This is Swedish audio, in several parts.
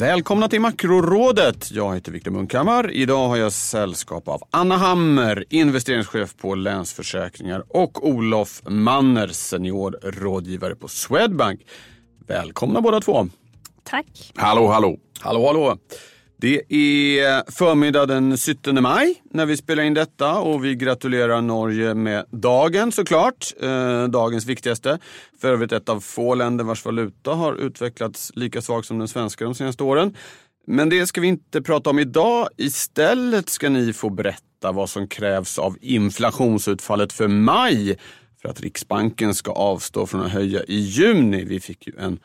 Välkomna till Makrorådet. Jag heter Viktor Munkhammar. Idag har jag sällskap av Anna Hammer, investeringschef på Länsförsäkringar och Olof Manner, seniorrådgivare på Swedbank. Välkomna båda två. Tack. Hallå, hallå. Hallå, hallå. Det är förmiddag den 17 maj när vi spelar in detta och vi gratulerar Norge med dagen såklart. Eh, dagens viktigaste. För övrigt ett av få länder vars valuta har utvecklats lika svagt som den svenska de senaste åren. Men det ska vi inte prata om idag. Istället ska ni få berätta vad som krävs av inflationsutfallet för maj för att Riksbanken ska avstå från att höja i juni. Vi fick ju en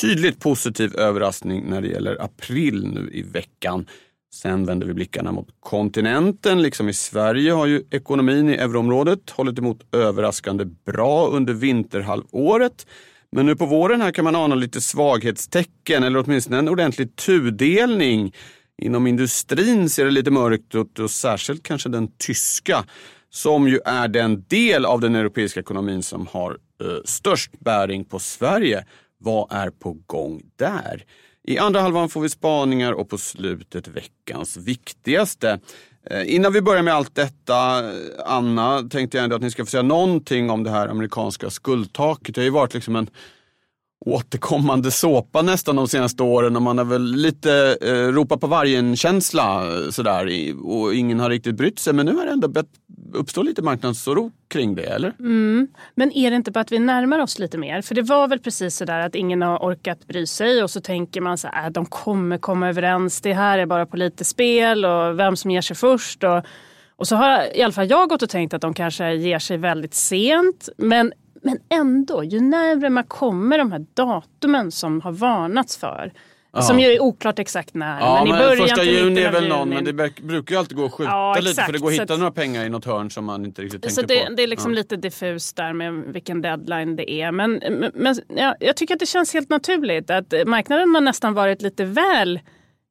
tydligt positiv överraskning när det gäller april nu i veckan. Sen vänder vi blickarna mot kontinenten. Liksom i Sverige har ju ekonomin i euroområdet hållit emot överraskande bra under vinterhalvåret. Men nu på våren här kan man ana lite svaghetstecken eller åtminstone en ordentlig tudelning. Inom industrin ser det lite mörkt ut och särskilt kanske den tyska som ju är den del av den europeiska ekonomin som har eh, störst bäring på Sverige. Vad är på gång där? I andra halvan får vi spaningar och på slutet veckans viktigaste. Eh, innan vi börjar med allt detta, Anna, tänkte jag ändå att ni ska få säga någonting om det här amerikanska skuldtaket. Det har ju varit liksom en återkommande såpa nästan de senaste åren och man har väl lite eh, ropat på vargen-känsla eh, sådär och ingen har riktigt brytt sig. Men nu har det ändå uppstå lite marknadsoro kring det, eller? Mm. Men är det inte bara att vi närmar oss lite mer? För det var väl precis sådär att ingen har orkat bry sig och så tänker man så här, äh, de kommer komma överens. Det här är bara politiskt spel och vem som ger sig först. Och, och så har i alla fall jag gått och tänkt att de kanske ger sig väldigt sent. Men men ändå, ju närmare man kommer de här datumen som har varnats för. Ja. Som ju är oklart exakt när. Ja, men i början första juni är väl någon, men det brukar ju alltid gå att skjuta ja, lite för det går att hitta att, några pengar i något hörn som man inte riktigt tänker det, på. Det är liksom ja. lite diffust där med vilken deadline det är. Men, men ja, jag tycker att det känns helt naturligt att marknaden har nästan varit lite väl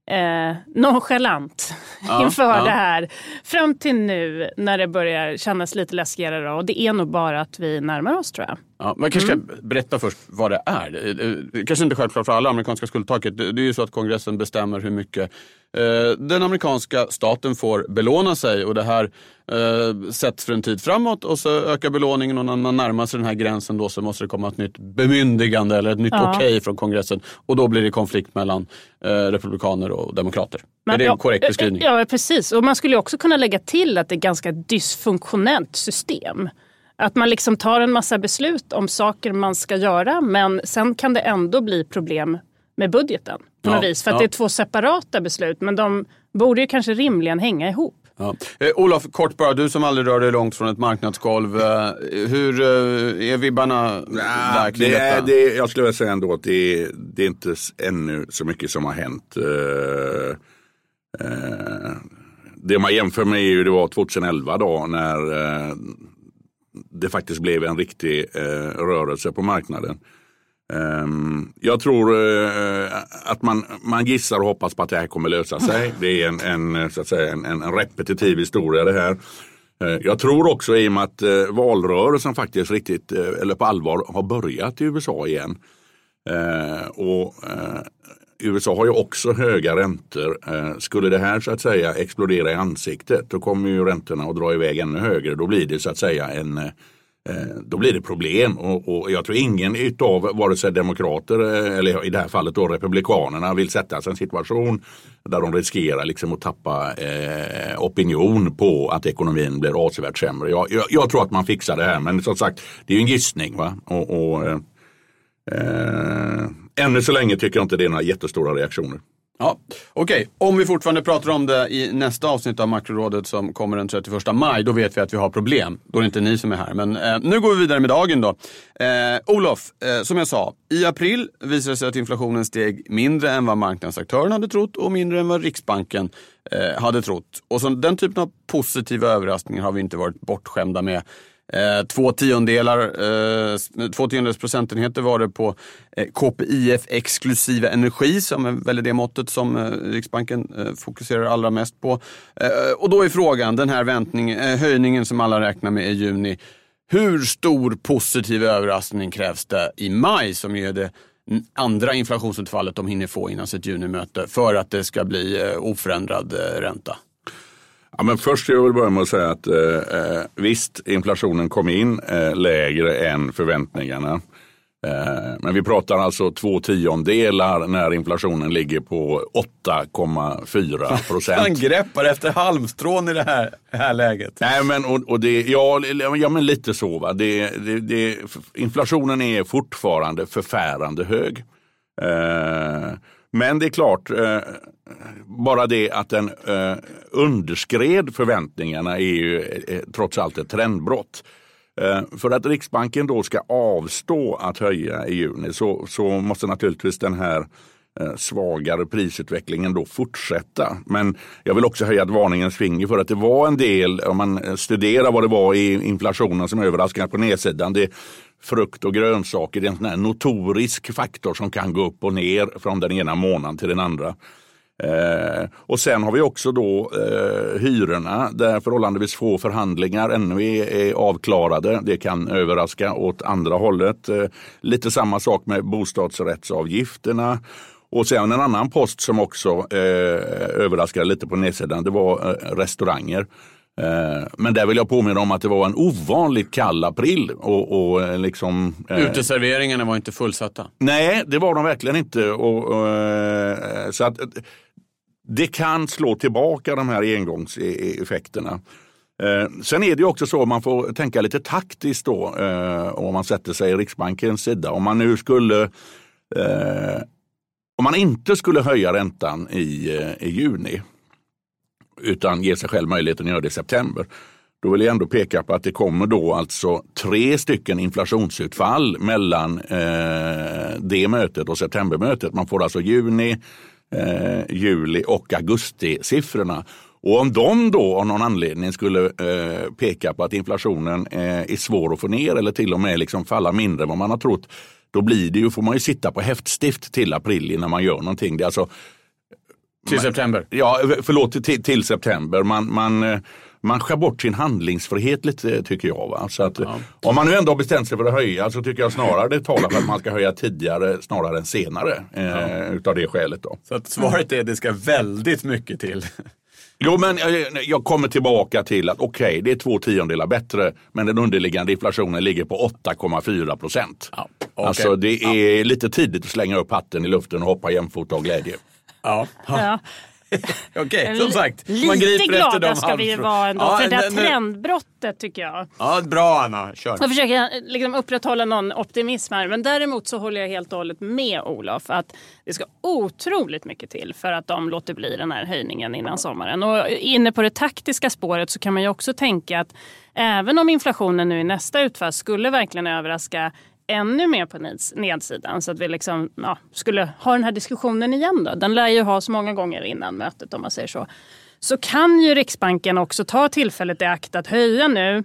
eh, nonchalant ja, inför ja. det här. Fram till nu när det börjar kännas lite läskigare. Och det är nog bara att vi närmar oss tror jag. Ja, man kanske mm. ska berätta först vad det är. Det kanske inte är självklart för alla amerikanska skuldtaket. Det är ju så att kongressen bestämmer hur mycket eh, den amerikanska staten får belåna sig och det här eh, sätts för en tid framåt och så ökar belåningen och när man närmar sig den här gränsen då så måste det komma ett nytt bemyndigande eller ett nytt ja. okej okay från kongressen och då blir det konflikt mellan eh, republikaner och demokrater. Men, är det en korrekt beskrivning? Ja, precis. Och man skulle också kunna lägga till att det är ett ganska dysfunktionellt system. Att man liksom tar en massa beslut om saker man ska göra men sen kan det ändå bli problem med budgeten. På något vis. För att ja. det är två separata beslut men de borde ju kanske rimligen hänga ihop. Ja. Eh, Olof, kort bara, du som aldrig rör dig långt från ett marknadsgolv. Eh, hur eh, är vibbarna ja, där kring det är, detta? Det, jag skulle vilja säga ändå att det är, det är inte ännu så mycket som har hänt. Uh, uh, det man jämför med är ju det var 2011 då när uh, det faktiskt blev en riktig eh, rörelse på marknaden. Um, jag tror uh, att man, man gissar och hoppas på att det här kommer lösa sig. Det är en, en, så att säga, en, en repetitiv historia det här. Uh, jag tror också i och med att valrörelsen faktiskt riktigt, eller på allvar, har börjat i USA igen. och USA har ju också höga räntor. Eh, skulle det här så att säga explodera i ansiktet då kommer ju räntorna att dra iväg ännu högre. Då blir det så att säga en eh, då blir det problem och, och, jag tror ingen utav vare sig demokrater eh, eller i det här fallet då republikanerna vill sätta sig i en situation där de riskerar liksom att tappa eh, opinion på att ekonomin blir avsevärt sämre. Jag, jag, jag, tror att man fixar det här men som sagt det är ju en gissning. Va? Och, och eh, ännu så länge tycker jag inte det är några jättestora reaktioner. Ja, Okej, okay. om vi fortfarande pratar om det i nästa avsnitt av Makrorådet som kommer den 31 maj, då vet vi att vi har problem. Då är det inte ni som är här. Men eh, nu går vi vidare med dagen då. Eh, Olof, eh, som jag sa, i april visade det sig att inflationen steg mindre än vad marknadsaktörerna hade trott och mindre än vad Riksbanken eh, hade trott. Och så, den typen av positiva överraskningar har vi inte varit bortskämda med Eh, två, tiondelar, eh, två tiondels procentenheter var det på eh, KPIF exklusive energi som är väl det måttet som eh, Riksbanken eh, fokuserar allra mest på. Eh, och då är frågan, den här väntning, eh, höjningen som alla räknar med i juni, hur stor positiv överraskning krävs det i maj som är det andra inflationsutfallet de hinner få innan sitt junimöte för att det ska bli eh, oförändrad eh, ränta? Ja, men först jag vill börja med att säga att eh, eh, visst, inflationen kom in eh, lägre än förväntningarna. Eh, men vi pratar alltså två tiondelar när inflationen ligger på 8,4 procent. Han greppar efter halmstrån i det här, här läget. Nej, men, och, och det, ja, ja, men lite så. Va? Det, det, det, inflationen är fortfarande förfärande hög. Eh, men det är klart, eh, bara det att den eh, underskred förväntningarna är ju eh, eh, trots allt ett trendbrott. Eh, för att Riksbanken då ska avstå att höja i juni så, så måste naturligtvis den här eh, svagare prisutvecklingen då fortsätta. Men jag vill också höja ett varningens finger för att det var en del, om man eh, studerar vad det var i inflationen som överraskade på nedsidan. Det frukt och grönsaker är en sån här notorisk faktor som kan gå upp och ner från den ena månaden till den andra. Eh, och sen har vi också då eh, hyrorna där förhållandevis få förhandlingar ännu är, är, avklarade. Det kan överraska åt andra hållet. Eh, lite samma sak med bostadsrättsavgifterna. Och sen en annan post som också eh, överraskade lite på nedsidan, det var eh, restauranger. Eh, men där vill jag påminna om att det var en ovanligt kall april. Och, och eh, liksom, eh, Uteserveringarna var inte fullsatta? Nej, det var de verkligen inte. Och, och så att, det kan slå tillbaka de här engångseffekterna. Sen är det också så att man får tänka lite taktiskt då om man sätter sig i Riksbankens sida. Om man nu skulle om man inte skulle höja räntan i, i juni utan ger sig själv möjligheten att göra det i september. Då vill jag ändå peka på att det kommer då alltså tre stycken inflationsutfall mellan eh, det mötet och septembermötet. Man får alltså juni, eh, juli och augustisiffrorna. Och om de då av någon anledning skulle eh, peka på att inflationen eh, är svår att få ner eller till och med liksom falla mindre än vad man har trott. Då blir det ju, får man ju sitta på häftstift till april innan man gör någonting. Det är alltså, till september? Ja, förlåt, till, till september. Man, man, eh, man skär bort sin handlingsfrihet lite tycker jag. Va? Så att, ja. Om man nu ändå har bestämt sig för att höja så tycker jag snarare det talar för att man ska höja tidigare snarare än senare. Eh, ja. Utav det skälet. Då. Så att svaret är att det ska väldigt mycket till. Jo, men jag, jag kommer tillbaka till att okej, okay, det är två tiondelar bättre, men den underliggande inflationen ligger på 8,4 procent. Ja, okay. Alltså det är ja. lite tidigt att slänga upp hatten i luften och hoppa jämfota av glädje. Ja. ja. Okej, okay, som sagt. Lite glada ska vi vara ändå ja, för det här trendbrottet tycker jag. Ja, bra Anna, kör. Jag försöker liksom upprätthålla någon optimism här. Men däremot så håller jag helt och hållet med Olof att det ska otroligt mycket till för att de låter bli den här höjningen innan sommaren. Och inne på det taktiska spåret så kan man ju också tänka att även om inflationen nu i nästa utfall skulle verkligen överraska ännu mer på nedsidan så att vi liksom, ja, skulle ha den här diskussionen igen. Då. Den lär ju ha så många gånger innan mötet om man säger så. Så kan ju Riksbanken också ta tillfället i akt att höja nu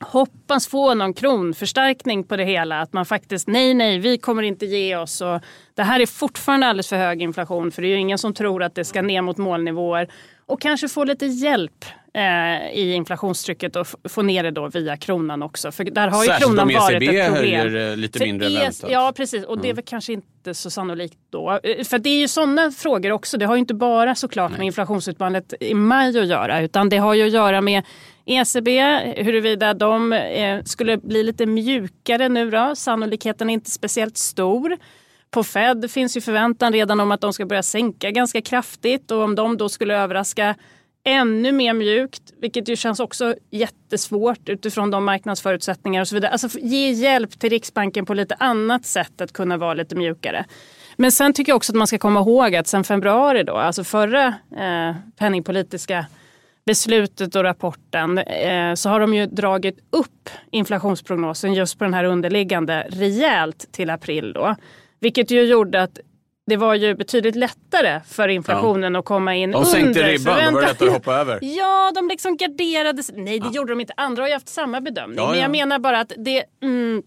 hoppas få någon kronförstärkning på det hela. Att man faktiskt, nej, nej, vi kommer inte ge oss. Och det här är fortfarande alldeles för hög inflation för det är ju ingen som tror att det ska ner mot målnivåer. Och kanske få lite hjälp eh, i inflationstrycket och få ner det då via kronan också. För där har ju Särskilt kronan ECB varit ett problem. höjer eh, lite mindre än väntat. Ja precis och det är väl kanske inte så sannolikt då. Eh, för det är ju sådana frågor också. Det har ju inte bara såklart Nej. med inflationsutfallet i maj att göra utan det har ju att göra med ECB, huruvida de eh, skulle bli lite mjukare nu då. Sannolikheten är inte speciellt stor. På Fed finns ju förväntan redan om att de ska börja sänka ganska kraftigt och om de då skulle överraska ännu mer mjukt, vilket ju känns också jättesvårt utifrån de marknadsförutsättningar och så vidare. Alltså ge hjälp till Riksbanken på lite annat sätt att kunna vara lite mjukare. Men sen tycker jag också att man ska komma ihåg att sen februari då, alltså förra eh, penningpolitiska beslutet och rapporten eh, så har de ju dragit upp inflationsprognosen just på den här underliggande rejält till april då. Vilket ju gjorde att det var ju betydligt lättare för inflationen att komma in De under sänkte ribban, var det förväntan. lättare att hoppa över. Ja, de liksom garderade sig. Nej, det gjorde de inte. Andra har ju haft samma bedömning. Ja, Men ja. jag menar bara att det... Mm,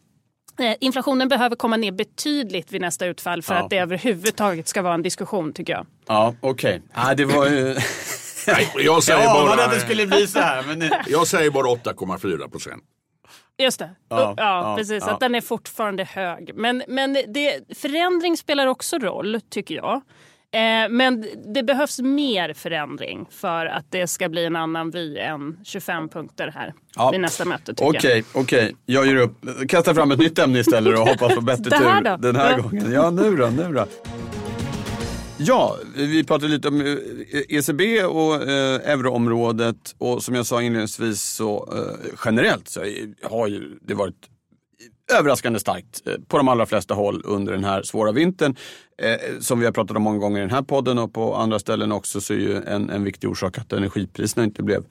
eh, Inflationen behöver komma ner betydligt vid nästa utfall för Ja. att det överhuvudtaget ska vara en diskussion tycker jag. Ja, okej. Ja, det var ju... Nej, jag, säger bara, att det skulle bli så här. Men jag säger bara 8,4 procent. Just det. Ja, Ja, precis. ja. Att den är fortfarande hög. Men, men det, förändring spelar också roll, tycker jag. Eh, men det behövs mer förändring för att det ska bli en annan vy än 25 punkter här Ja. vid nästa möte. Okej, okej. Jag ger upp. Kastar fram ett nytt ämne istället och hoppas på bättre tur den här gången. Ja, nu då, nu då. Ja, vi pratade lite om eh, ECB och eh, euroområdet och som jag sa inledningsvis så eh, generellt så har ju det varit överraskande starkt eh, på de allra flesta håll under den här svåra vintern. Eh, som vi har pratat om många gånger i den här podden och på andra ställen också så är ju en, en viktig orsak att energipriserna inte blev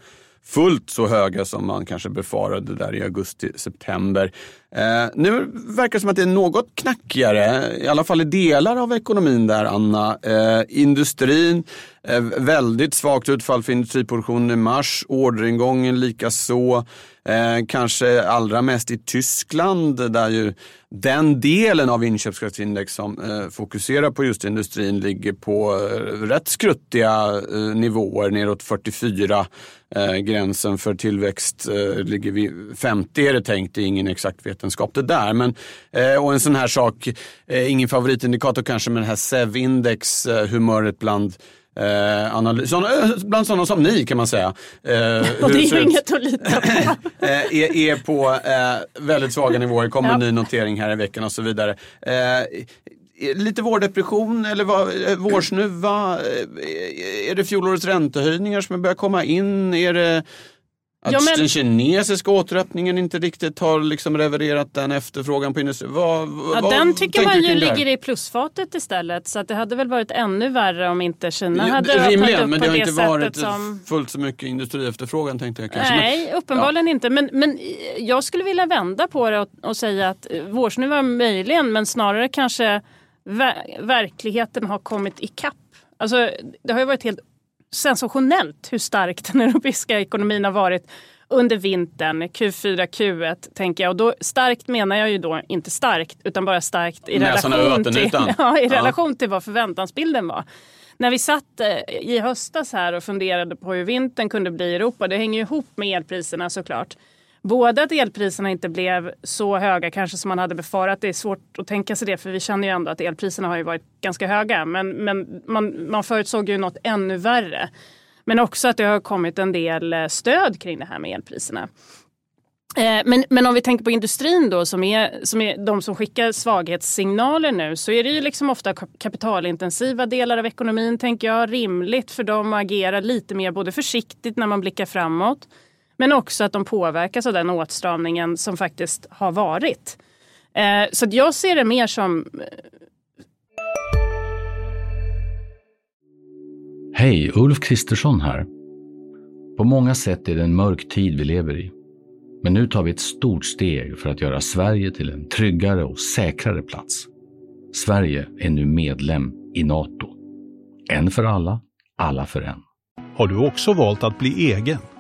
fullt så höga som man kanske befarade där i augusti-september. Eh, nu verkar det som att det är något knackigare, i alla fall i delar av ekonomin där, Anna. Eh, industrin, eh, väldigt svagt utfall för industriproduktionen i mars, orderingången likaså. Eh, kanske allra mest i Tyskland där ju den delen av inköpskraftsindex som eh, fokuserar på just industrin ligger på eh, rätt skruttiga eh, nivåer, neråt 44. Eh, gränsen för tillväxt eh, ligger vid 50 är det tänkt, det är ingen exakt vetenskap det där. Men, eh, och en sån här sak, eh, ingen favoritindikator kanske, men det här SEV-index, eh, humöret bland Eh, analys, såna, bland sådana som ni kan man säga. Eh, Och det är ju inget att lita på. eh, är, är på eh, väldigt svaga nivåer. kommer Ja. en ny notering här i veckan och så vidare. Eh, lite vårdepression eller vad, eh, vårsnuva? Eh, är det fjolårets räntehöjningar som börjar komma in? Är det att Ja, men- den kinesiska återöppningen inte riktigt har liksom levererat den efterfrågan på industrin? Vad, Ja, vad den tycker man ju ligger i plusfatet istället. Så att det hade väl varit ännu värre om inte Kina hade öppnat Rimligen, upp men på det har det inte sättet varit som... fullt så mycket industriefterfrågan tänkte jag kanske. Men- Nej, uppenbarligen inte. Men, men jag skulle vilja vända på det och, och säga att eh, vårsnuva möjligen, men snarare kanske ver- verkligheten har kommit ikapp. Alltså, det har ju varit helt sensationellt hur stark den europeiska ekonomin har varit under vintern, Q4, Q1 tänker jag. Och då, starkt menar jag ju då inte starkt utan bara starkt i Näsan relation, till, ja, i Ja. relation till vad förväntansbilden var. När vi satt eh, i höstas här och funderade på hur vintern kunde bli i Europa, det hänger ju ihop med elpriserna såklart. Både att elpriserna inte blev så höga kanske som man hade befarat. Det är svårt att tänka sig det för vi känner ju ändå att elpriserna har ju varit ganska höga. Men, men man, man förutsåg ju något ännu värre. Men också att det har kommit en del eh, stöd kring det här med elpriserna. Eh, men, men om vi tänker på industrin då som är, som är de som skickar svaghetssignaler nu så är det ju liksom ofta kapitalintensiva delar av ekonomin tänker jag. Rimligt för dem att agera lite mer både försiktigt när man blickar framåt men också att de påverkas av den åtstramningen som faktiskt har varit. Eh, Så att jag ser det mer som Hej, Ulf Kristersson här. På många sätt är det en mörk tid vi lever i. Men nu tar vi ett stort steg för att göra Sverige till en tryggare och säkrare plats. Sverige är nu medlem i Nato. En för alla, alla för en. Har du också valt att bli egen?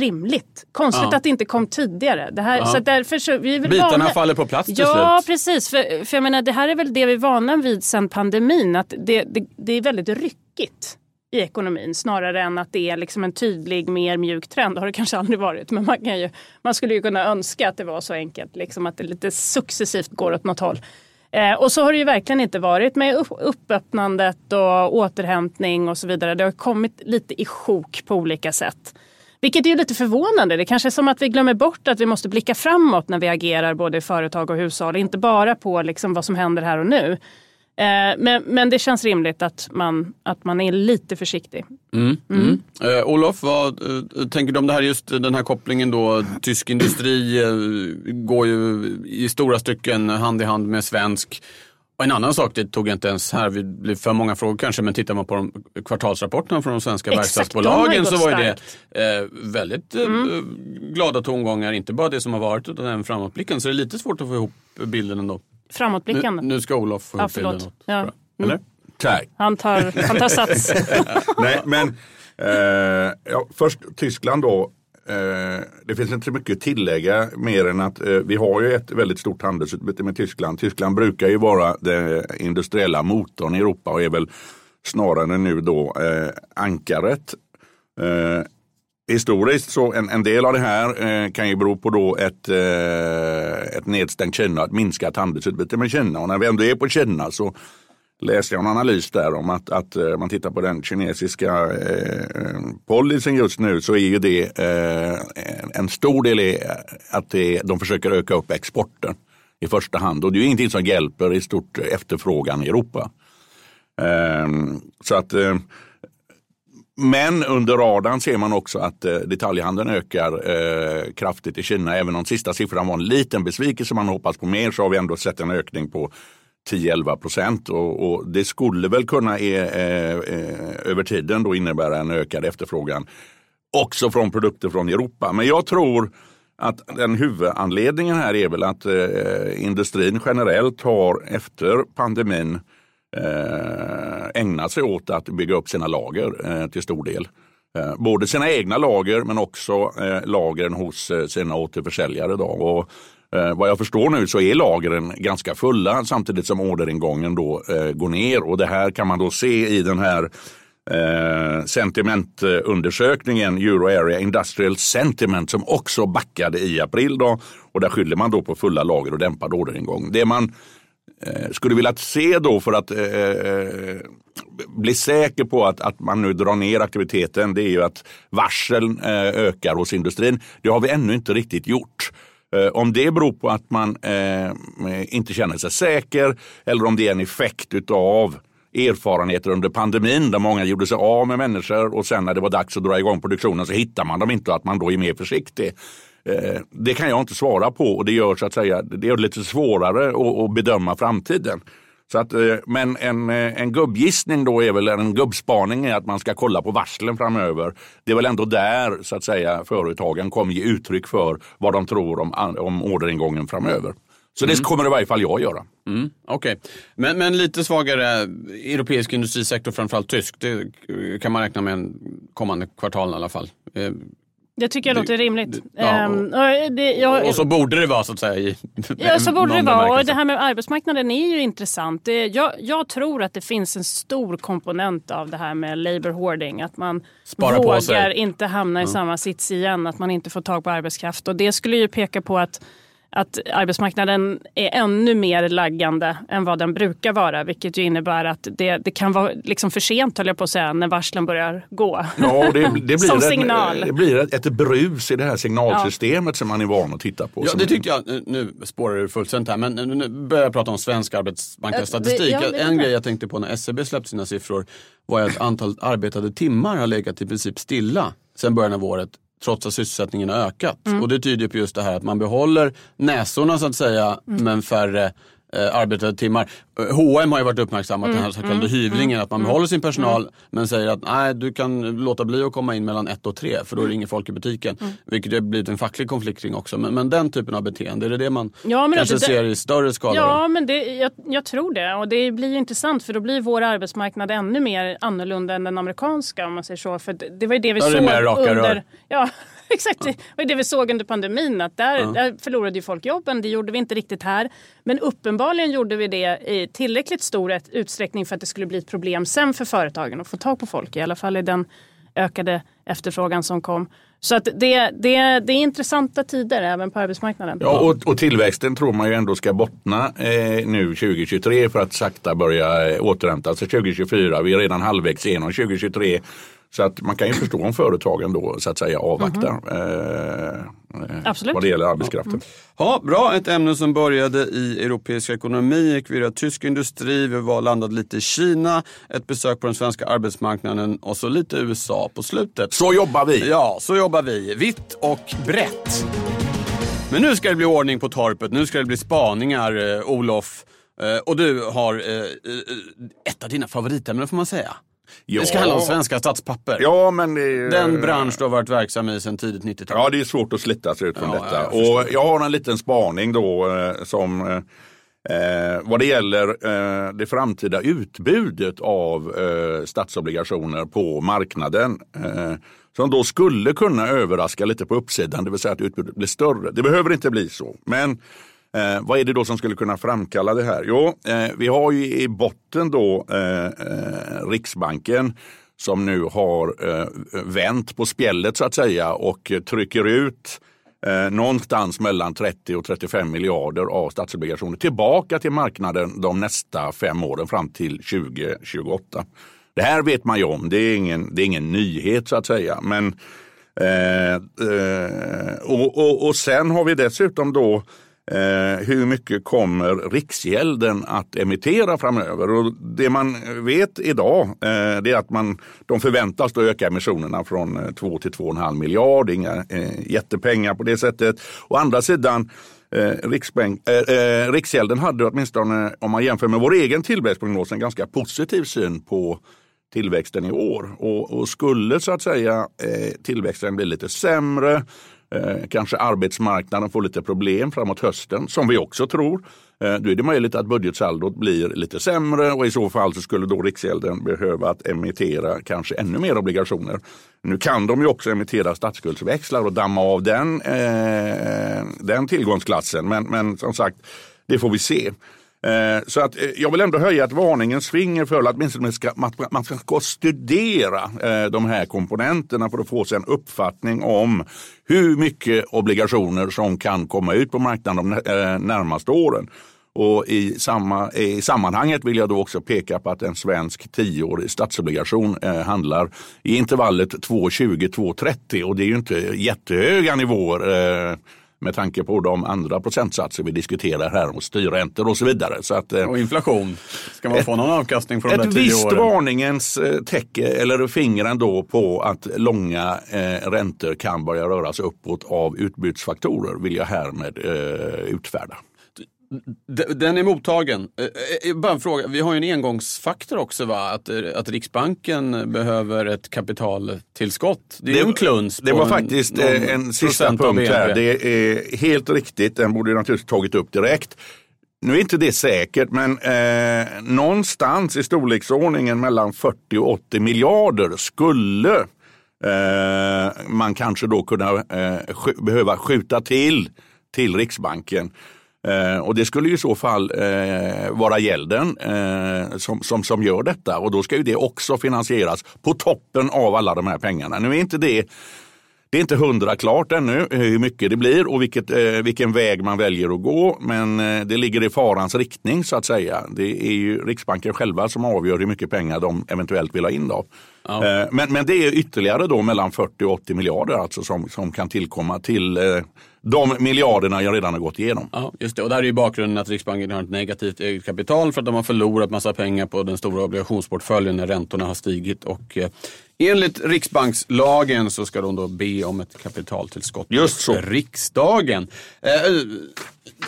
Rimligt. Konstigt Ja. att det inte kom tidigare. Det här, Ja. så därför så, vi är väl Bitarna vana- faller på plats till Ja, slut. precis. För, för jag menar, det här är väl det vi är vana vid sedan pandemin. Att det, det, det är väldigt ryckigt i ekonomin snarare än att det är liksom en tydlig, mer mjuk trend. Det har det kanske aldrig varit. Men man, kan ju, man skulle ju kunna önska att det var så enkelt. Liksom att det lite successivt går åt något håll. Eh, och så har det ju verkligen inte varit med upp, uppöppnandet och återhämtning och så vidare. Det har kommit lite i sjok på olika sätt. Vilket är lite förvånande. Det kanske är som att vi glömmer bort att vi måste blicka framåt när vi agerar både i företag och hushåll. Inte bara på liksom vad som händer här och nu. Eh, men, men det känns rimligt att man, att man är lite försiktig. Mm. Mm. Eh, Olof, vad eh, tänker du om det här just den här kopplingen då? Tysk industri eh, går ju i stora stycken hand i hand med svensk. Och en annan sak, det tog jag inte ens här, det blir för många frågor kanske, men tittar man på de kvartalsrapporterna från de svenska Exakt, verkstadsbolagen så var det eh, väldigt eh, glada tongångar, inte bara det som har varit utan även framåtblicken. Så det är lite svårt att få ihop bilden ändå. Nu, Framåtblickande. nu ska Olof få Ja, ihop bilden. åt- Ja. Eller? Tack. Han, tar, han tar sats. Nej, men eh, ja, först Tyskland då. Eh, det finns inte så mycket att tillägga mer än att eh, vi har ju ett väldigt stort handelsutbyte med Tyskland. Tyskland brukar ju vara den industriella motorn i Europa och är väl snarare nu då eh, ankaret. Eh, historiskt så en, en del av det här eh, kan ju bero på då ett, eh, ett nedstängt Kina, ett minskat handelsutbyte med Kina. Och när vi ändå är på Kina så läste jag en analys där om att, att eh, man tittar på den kinesiska eh, policyn just nu så är ju det eh, en- stor del är att det, de försöker öka upp exporten i första hand. Och det är ju ingenting som hjälper i stort efterfrågan i Europa. Eh, så att eh, men under radarn ser man också att eh, detaljhandeln ökar eh, kraftigt i Kina. Även om sista siffran var en liten besvikelse, man hoppas på mer, så har vi ändå sett en ökning på 10-11 procent. Och, och det skulle väl kunna eh, eh, över tiden då innebära en ökad efterfrågan också från produkter från Europa. Men jag tror att den huvudanledningen här är väl att eh, industrin generellt har efter pandemin eh, ägnat sig åt att bygga upp sina lager eh, till stor del. Eh, både sina egna lager men också eh, lagren hos eh, sina återförsäljare. Då. Och, eh, vad jag förstår nu så är lagren ganska fulla samtidigt som orderingången då eh, går ner. Och det här kan man då se i den här eh, sentimentundersökningen Euro Area Industrial Sentiment som också backade i april. Då, och där skyller man då på fulla lager och dämpad orderingång. Det man eh, skulle vilja se då för att eh, eh bli säker på att, att man nu drar ner aktiviteten det är ju att varseln eh, ökar hos industrin. Det har vi ännu inte riktigt gjort. Eh, Om det beror på att man eh, inte känner sig säker eller om det är en effekt av erfarenheter under pandemin där många gjorde sig av med människor och sen när det var dags att dra igång produktionen så hittar man dem inte och att man då är mer försiktig. Eh, Det kan jag inte svara på och det gör så att säga det är lite svårare att, att bedöma framtiden. Så att, eh, men en, eh, en gubbgissning då är väl en gubbspaning är att man ska kolla på varslen framöver. Det är väl ändå där så att säga företagen kommer ge uttryck för vad de tror om, om orderingången framöver. Så det kommer i varje fall jag göra. Mm, Okej, men, men lite svagare europeisk industrisektor, framförallt tysk. Det kan man räkna med en kommande kvartal i alla fall. Det tycker jag låter rimligt. ja, Ehm, och det, jag, Och så borde det vara så att säga. I Ja, så borde det vara. Och det här med arbetsmarknaden är ju intressant. Det, jag, jag tror att det finns en stor komponent av det här med labor hoarding. Att man Spara vågar inte hamna i samma sits igen. Att man inte får tag på arbetskraft. Och det skulle ju peka på att att arbetsmarknaden är ännu mer laggande än vad den brukar vara. Vilket ju innebär att det, det kan vara liksom för sent, höll jag på att säga, när varslen börjar gå. Ja, det, det blir, Som ett, signal. det blir ett, ett brus i det här signalsystemet som man är van att titta på. Ja, det tyckte jag. Nu- spårar det fullständigt här, men nu- börjar jag prata om svensk arbetsmarknadsstatistik. Ja, det- ja, är en grej jag tänkte på när SCB släppte sina siffror var att antalet arbetade timmar har legat i princip stilla sedan början av året trots att sysselsättningen har ökat. Mm. Och det tyder på just det här att man behåller näsorna så att säga, Mm. men färre eh, arbetade timmar. H&M har ju varit uppmärksammat Mm. den här så kallade hyvlingen, att man behåller sin personal men säger att nej, du kan låta bli att komma in mellan ett och tre för då är det ingen folk i butiken. Mm. Vilket har blivit en facklig konflikt kring också. Men, men den typen av beteende, är det det man Ja, kanske alltså, det- ser i större skala? då? Ja, men det, jag, jag tror det. Och det blir ju intressant för då blir vår arbetsmarknad ännu mer annorlunda än den amerikanska om man säger så. För det, det var ju det vi det såg under... rör. Ja, exakt. Det var det vi såg under pandemin. Att där, där förlorade ju folk jobben. Det gjorde vi inte riktigt här. Men uppenbarligen gjorde vi det i tillräckligt stor ett- utsträckning för att det skulle bli ett problem sen för företagen att få tag på folk. I alla fall i den ökade efterfrågan som kom. Så att det, det, det är intressanta tider även på arbetsmarknaden. Ja, och, och tillväxten tror man ju ändå ska bottna eh, nu 2023 för att sakta börja eh, återhämta sig 2024. Vi är redan halvvägs igenom 2023. Så att man kan ju förstå om företagen då så att säga avvaktar eh, Absolut. vad det gäller arbetskraften. Ja, bra, ett ämne som började i europeisk ekonomi, gick vidare tysk industri, vi var landat lite i Kina, ett besök på den svenska arbetsmarknaden och så lite USA på slutet. Så jobbar vi. Ja, så jobbar vi. Vitt och brett. Men nu ska det bli ordning på torpet, nu ska det bli spaningar, eh, Olof. Eh, och du har eh, eh, ett av dina favoritämnen får man säga. Det ska handla om svenska statspapper. Ja, men det, Den bransch du har varit verksam i sedan tidigt 90-tal. Ja, det är svårt att slita sig ut från Ja, detta. jag och jag har en liten spaning då eh, som eh, eh, vad det gäller eh, det framtida utbudet av eh, statsobligationer på marknaden. Eh, som då skulle kunna överraska lite på uppsidan, det vill säga att utbudet blir större. Det behöver inte bli så. Men eh, vad är det då som skulle kunna framkalla det här? Jo, eh, vi har ju i botten då eh, eh, Riksbanken som nu har eh, vänt på spjället så att säga och trycker ut eh, någonstans mellan 30 och 35 miljarder av statsobligationer tillbaka till marknaden de nästa fem åren fram till 2028. Det här vet man ju om, det är ingen, det är ingen nyhet så att säga. Men, eh, eh, och, och, och sen har vi dessutom då Eh, hur mycket kommer Riksgälden att emittera framöver? Och det man vet idag eh, det är att man, de förväntas då öka emissionerna från eh, 2 till 2,5 miljard. Inga eh, jättepengar på det sättet. Å andra sidan Eh, Riksbank, eh, eh, Riksgälden hade åtminstone om man jämför med vår egen tillväxtprognos en ganska positiv syn på tillväxten i år. Och, och skulle så att säga eh, tillväxten bli lite sämre Eh, kanske arbetsmarknaden får lite problem framåt hösten, som vi också tror. Eh, då är det möjligt att budgetsaldot blir lite sämre och i så fall så skulle då Riksgälden behöva att emittera kanske ännu mer obligationer. Nu kan de ju också emittera statsskuldsväxlar och damma av den, eh, den tillgångsklassen. Men, men som sagt, det får vi se. Eh, så att eh, jag vill ändå höja ett varningens finger för att man ska, man, man ska studera eh, de här komponenterna för att få sig en uppfattning om hur mycket obligationer som kan komma ut på marknaden de eh, närmaste åren. Och i, samma, eh, I sammanhanget vill jag då också peka på att en svensk tioårig statsobligation eh, handlar i intervallet 2,20-2,30 och det är ju inte jättehöga nivåer eh, med tanke på de andra procentsatser vi diskuterar här och styrräntor och så vidare. Så att, eh, Och inflation. Ska man få någon avkastning från de där ett tio visst åren? varningens eh, täcke eller finger ändå på att långa eh, räntor kan börja röra sig uppåt av utbudsfaktorer vill jag härmed eh, utfärda. Den är mottagen. Eh, eh, Bara en fråga, vi har ju en engångsfaktor också va? Att, eh, att Riksbanken behöver ett kapitaltillskott. Det är ju en kluns. Det var en- faktiskt eh, en sista punkt här. Det är helt riktigt, den borde naturligtvis tagit upp direkt. Nu är inte det säkert, men eh, någonstans i storleksordningen mellan 40 och 80 miljarder skulle eh, man kanske då kunna eh, sk- behöva skjuta till till Riksbanken. Eh, och det skulle ju i så fall eh, vara gälden eh, som, som, som gör detta och då ska ju det också finansieras på toppen av alla de här pengarna. Nu är inte det det är inte hundra klart ännu eh, hur mycket det blir och vilket, eh, vilken väg man väljer att gå. Men eh, det ligger i farans riktning så att säga. Det är ju Riksbanken själva som avgör hur mycket pengar de eventuellt vill ha in. Då. Eh, men, men det är ytterligare då mellan 40 och 80 miljarder alltså som, som kan tillkomma till de miljarderna jag redan har gått igenom. Ja, just det. Och där är ju bakgrunden att Riksbanken har ett negativt eget kapital för att de har förlorat massa pengar på den stora obligationsportföljen när räntorna har stigit. Och enligt Riksbankslagen så ska de då be om ett kapitaltillskott Just så. hos riksdagen. Eh,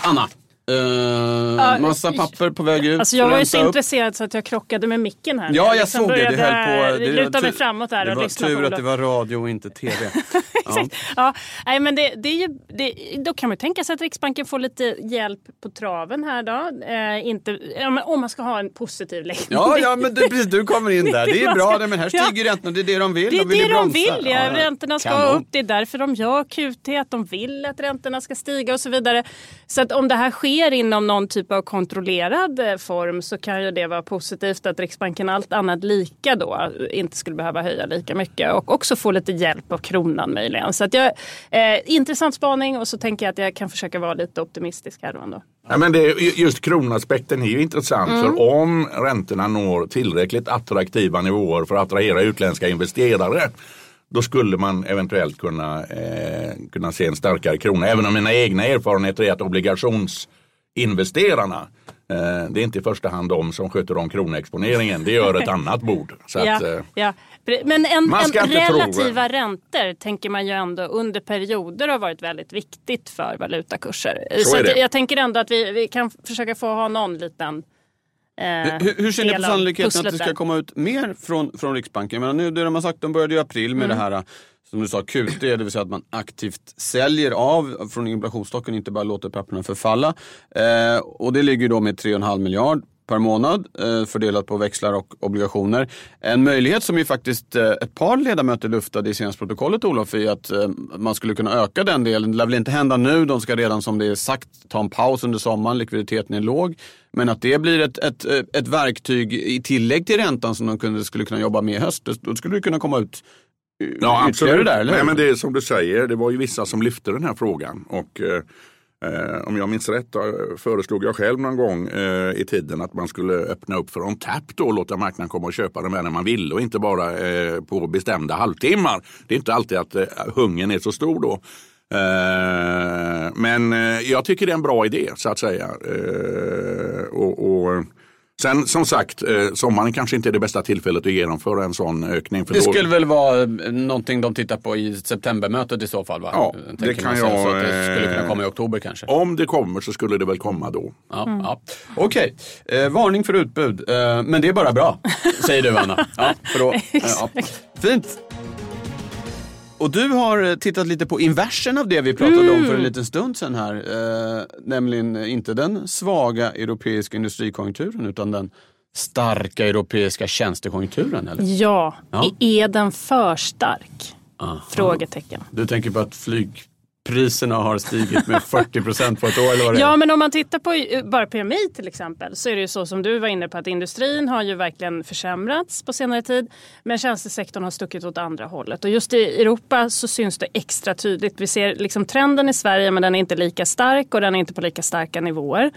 Anna, eh, massa papper på väg ut. Alltså jag var ju så upp. intresserad så att jag krockade med micken här. Ja, jag liksom såg det. Började höll på. Det luta var mig framåt där Det och var lyssna på tur att det var radio och inte tv. Exakt. Ja, nej, men det, det är ju, det, då kan man tänka sig att Riksbanken får lite hjälp på traven här då. Eh, inte, ja, om man ska ha en positiv läggning. Ja, ja, men det, precis, du kommer in där. Det är bra, men här Ja. stiger räntorna. Det är det de vill. Det är de vill det de vill. Ja. Räntorna ska Kanon. upp. Det är därför de gör QT. Att de vill att räntorna ska stiga och så vidare. Så att om det här sker inom någon typ av kontrollerad eh, form så kan ju det vara positivt att Riksbanken allt annat lika då inte skulle behöva höja lika mycket och också få lite hjälp av kronan möjligen. Så att jag, eh, intressant spaning och så tänker jag att jag kan försöka vara lite optimistisk här ändå. Ja, men det, just kronaspekten är ju intressant. Mm. För om räntorna når tillräckligt attraktiva nivåer för att attrahera utländska investerare då skulle man eventuellt kunna, eh, kunna se en starkare krona. Även om mina egna erfarenheter är att obligationsinvesterarna eh, det är inte i första hand de som sköter om kronexponeringen. Det gör ett annat bord. Så ja, att, eh, ja. Men en, Man en ska inte tro- relativa räntor tänker man ju ändå under perioder har varit väldigt viktigt för valutakurser. Så det. jag tänker ändå att vi, vi kan försöka få ha någon liten eh, Hur, hur ser ni på sannolikheten att det ska komma ut mer från, från Riksbanken? Jag menar, nu, det de har sagt, de började i april med Mm. det här som du sa QT, det vill säga att man aktivt säljer av från inflationsstocken, inte bara låter papperna förfalla. Eh, och det ligger då med 3,5 miljard per månad eh, fördelat på växlar och obligationer. En möjlighet som ju faktiskt eh, ett par ledamöter luftade i senaste protokollet Olof är att eh, man skulle kunna öka den delen. Det lär väl inte hända nu, de ska redan som det är sagt ta en paus under sommaren, likviditeten är låg. Men att det blir ett, ett, eh, ett verktyg i tillägg till räntan som de kunde, skulle kunna jobba med i höst. Då skulle det kunna komma ut Ja, ytterligare absolut. där, eller? Nej, men det är som du säger, det var ju vissa som lyfte den här frågan. Och, eh, eh, om jag minns rätt eh, föreslog jag själv någon gång eh, i tiden att man skulle öppna upp för on tap då och låta marknaden komma och köpa dem när man vill och inte bara eh, på bestämda halvtimmar. Det är inte alltid att eh, hungern är så stor då. Eh, men eh, jag tycker det är en bra idé så att säga. Eh, och, och, Sen som sagt, eh, sommaren kanske inte är det bästa tillfället att genomföra en sån ökning. För Det då- skulle väl vara eh, någonting de tittar på i septembermötet i så fall? Va? Ja, Tänker det kan jag, Så att det skulle kunna eh, komma i oktober kanske? Om det kommer så skulle det väl komma då. Ja, ja. Okej, eh, varning för utbud. Eh, men det är bara bra, säger du Anna. Ja, för då, eh, ja. Fint. Och du har eh, tittat lite på inversen av det vi pratade om för en liten stund sedan här. Eh, nämligen inte den svaga europeiska industrikonjunkturen utan den starka europeiska tjänstekonjunkturen. Eller? Ja, Ja. är den för stark? Aha. Frågetecken. Du tänker på att Priserna har stigit med 40 procent på ett år? Eller vad det är? Ja, men om man tittar på eh, bara PMI till exempel så är det ju så som du var inne på att industrin har ju verkligen försämrats på senare tid. Men tjänstesektorn har stuckit åt andra hållet. Och just i Europa så syns det extra tydligt. Vi ser liksom trenden i Sverige men den är inte lika stark och den är inte på lika starka nivåer.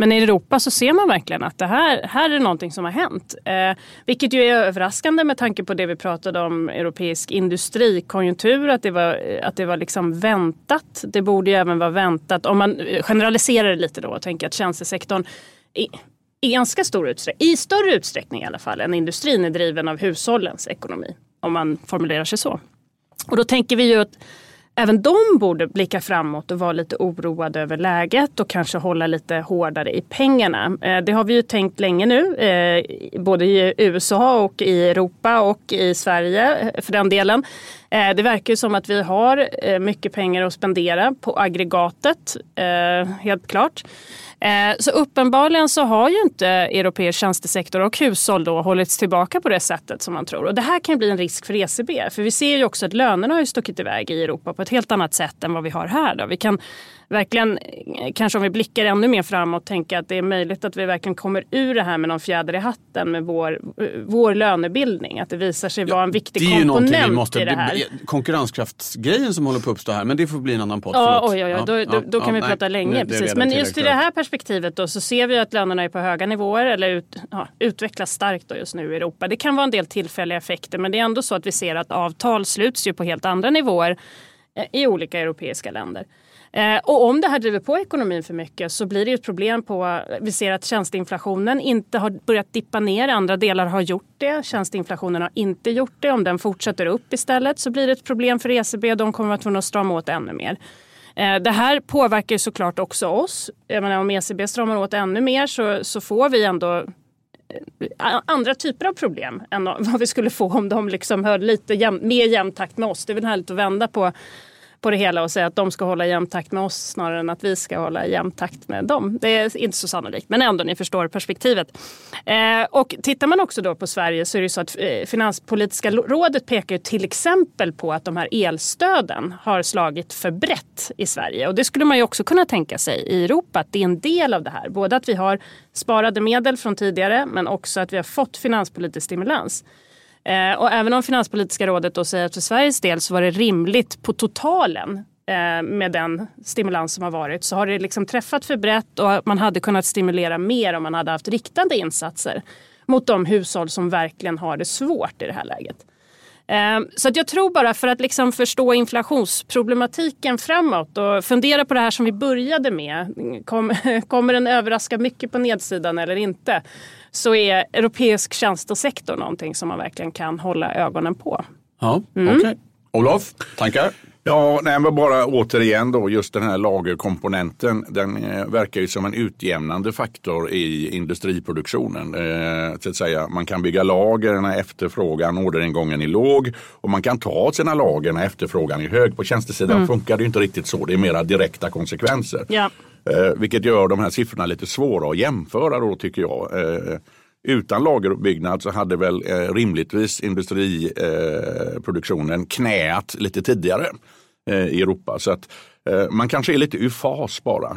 Men i Europa så ser man verkligen att det här, här är någonting som har hänt. Eh, vilket ju är överraskande med tanke på det vi pratade om europeisk industrikonjunktur. Att det var, att det var liksom väntat. Det borde ju även vara väntat. Om man eh, generaliserar det lite då och tänker att tjänstesektorn i, i ganska stor utsträckning, i större utsträckning i alla fall än industrin är driven av hushållens ekonomi. Om man formulerar sig så. Och då tänker vi ju att även de borde blicka framåt och vara lite oroade över läget och kanske hålla lite hårdare i pengarna. Eh, det har vi ju tänkt länge nu, eh, både i USA och i Europa och i Sverige eh, för den delen. Eh, det verkar som att vi har eh, mycket pengar att spendera på aggregatet, eh, helt klart. Så uppenbarligen så har ju inte europeisk tjänstesektor och hushåll då hållits tillbaka på det sättet som man tror. Och det här kan bli en risk för ECB. För vi ser ju också att lönerna har ju stuckit iväg i Europa på ett helt annat sätt än vad vi har här. Då. Vi kan verkligen, eh, kanske om vi blickar ännu mer framåt, tänka att det är möjligt att vi verkligen kommer ur det här med någon fjäder i hatten med vår, eh, vår lönebildning. Att det visar sig vara en viktig det är ju komponent vi måste... i det här. Konkurrenskraftsgrejen som håller på att uppstå här, men det får bli en annan podd. Ja, oj, oj, oj. Ja, Då, ja, då, då kan ja, vi nej, prata länge. är precis. Men just i det här perspektivet då, så ser vi att lönerna är på höga nivåer eller ut, ja, utvecklas starkt då just nu i Europa. Det kan vara en del tillfälliga effekter men det är ändå så att vi ser att avtal sluts ju på helt andra nivåer eh, i olika europeiska länder. Eh, och om det här driver på ekonomin för mycket så blir det ju ett problem på... Vi ser att tjänsteinflationen inte har börjat dippa ner. Andra delar har gjort det. Tjänsteinflationen har inte gjort det. Om den fortsätter upp istället så blir det ett problem för ECB. De kommer att vara tvungna att strama åt ännu mer. Eh, det här påverkar ju såklart också oss. Jag menar, om ECB stramar åt ännu mer så, så får vi ändå eh, andra typer av problem än vad vi skulle få om de liksom höll lite jäm, mer jämn takt med oss. Det är väl härligt att vända på, på det hela och säga att de ska hålla jämn takt med oss snarare än att vi ska hålla jämn takt med dem. Det är inte så sannolikt, men ändå, ni förstår perspektivet. Eh, och tittar man också då på Sverige så är det så att eh, Finanspolitiska rådet pekar ju till exempel på att de här elstöden har slagit för brett i Sverige. Och det skulle man ju också kunna tänka sig i Europa, att det är en del av det här. Både att vi har sparade medel från tidigare men också att vi har fått finanspolitisk stimulans. Eh, och även om Finanspolitiska rådet då säger att för Sveriges del så var det rimligt på totalen eh, med den stimulans som har varit så har det liksom träffat för brett och man hade kunnat stimulera mer om man hade haft riktade insatser mot de hushåll som verkligen har det svårt i det här läget. Eh, så att jag tror bara för att liksom förstå inflationsproblematiken framåt och fundera på det här som vi började med. Kom, kommer den överraska mycket på nedsidan eller inte? Så är europeisk tjänstesektor någonting som man verkligen kan hålla ögonen på. Ja, mm. okej. Okay. Olof, tankar? Ja, nej, men bara återigen då just den här lagerkomponenten. Den eh, verkar ju som en utjämnande faktor i industriproduktionen. Eh, så att säga, man kan bygga lager när efterfrågan, orderingången är låg och man kan ta sina lager när efterfrågan är hög. På tjänstesidan mm. funkar det inte riktigt så. Det är mera direkta konsekvenser. Ja. Eh, vilket gör de här siffrorna lite svåra att jämföra då tycker jag. Eh, utan lageruppbyggnad så hade väl eh, rimligtvis industriproduktionen knät lite tidigare i Europa. Så att man kanske är lite ur fas bara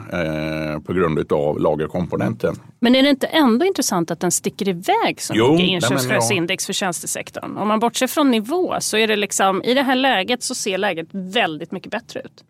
på grund av lagerkomponenten. Men är det inte ändå intressant att den sticker iväg så jo, mycket inköpschefsindex för tjänstesektorn? Om man bortser från nivå så är det liksom i det här läget så ser läget väldigt mycket bättre ut.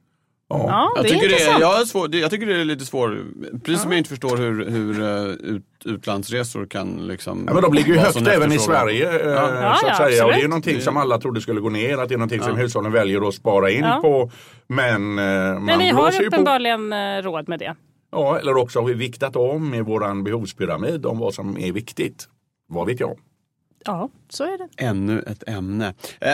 Ja, ja jag, tycker det är, jag, är svår, jag tycker det är lite svårt, precis ja. som jag inte förstår hur, hur uh, ut, utlandsresor kan liksom... Ja, men de ligger ju högt även i Sverige. Uh, ja. så att säga. Och det är någonting som alla trodde skulle gå ner, att det är någonting som hushållen väljer att spara in på. Men, uh, men vi har uppenbarligen på... råd med det. Ja, eller också har vi viktat om i våran behovspyramid om vad som är viktigt. Vad vet jag? Ja, så är det. Ännu ett ämne. Eh,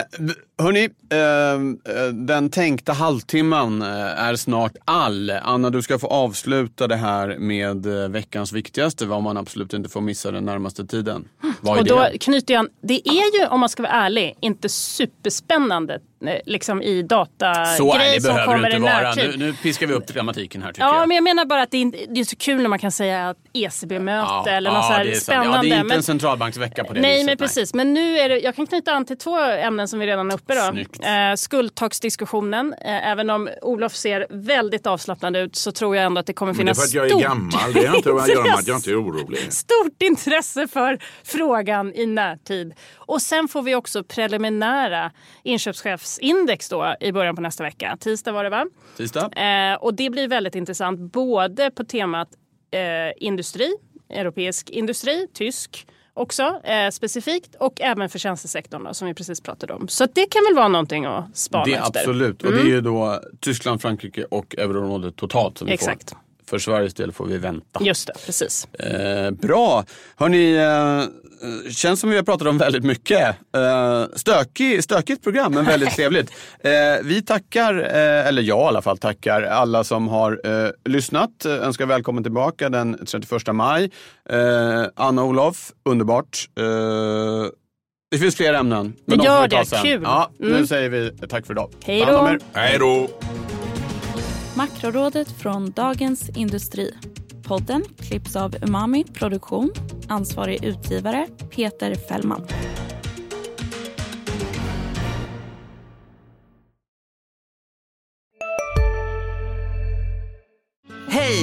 hörni, eh, den tänkta halvtimman eh, är snart all. Anna, du ska få avsluta det här med eh, veckans viktigaste, vad man absolut inte får missa den närmaste tiden. Vad och då det? knyter jag Det är ju, om man ska vara ärlig, inte superspännande Eh, liksom i datagrej är som kommer i närtid. Nu, nu piskar vi upp dramatiken här tycker ja, jag. men jag menar bara att det är, det är så kul när man kan säga ECB-möte ja, eller något ja, så här spännande. Ja, det är inte men, en centralbanksvecka på det nej, viset. Men precis, men nu är det, jag kan knyta an till två ämnen som vi redan är uppe då. Eh, skuldtaksdiskussionen. Eh, även om Olof ser väldigt avslappnad ut så tror jag ändå att det kommer finnas stort... Det är för att jag är gammal, det har inte att göra med att jag inte är orolig. Stort intresse för frågan i närtid. Och sen får vi också preliminära inköpschefsindex då i början på nästa vecka. Tisdag var det va? Tisdag. Eh, och det blir väldigt intressant både på temat eh, industri, europeisk industri, tysk också eh, specifikt och även för tjänstesektorn då, som vi precis pratade om. Så det kan väl vara någonting att spana det, efter. Absolut, mm. och det är ju då Tyskland, Frankrike och euroområdet totalt som vi Exakt. får. För Sveriges del får vi vänta. Just det, precis. Eh, bra. Hörni, eh, känns som vi har pratat om väldigt mycket. Eh, stökig, stökigt program, men väldigt trevligt. Eh, vi tackar, eh, eller jag i alla fall tackar alla som har eh, lyssnat. Önskar välkommen tillbaka den 31 maj. Eh, Anna och Olof, underbart. Eh, det finns fler ämnen. Men det gör det, kul. Ja, mm. Nu säger vi tack för idag. Hej då. Hej då. Makrorådet från Dagens Industri. Podden klipps av Umami Produktion. Ansvarig utgivare Peter Fällman.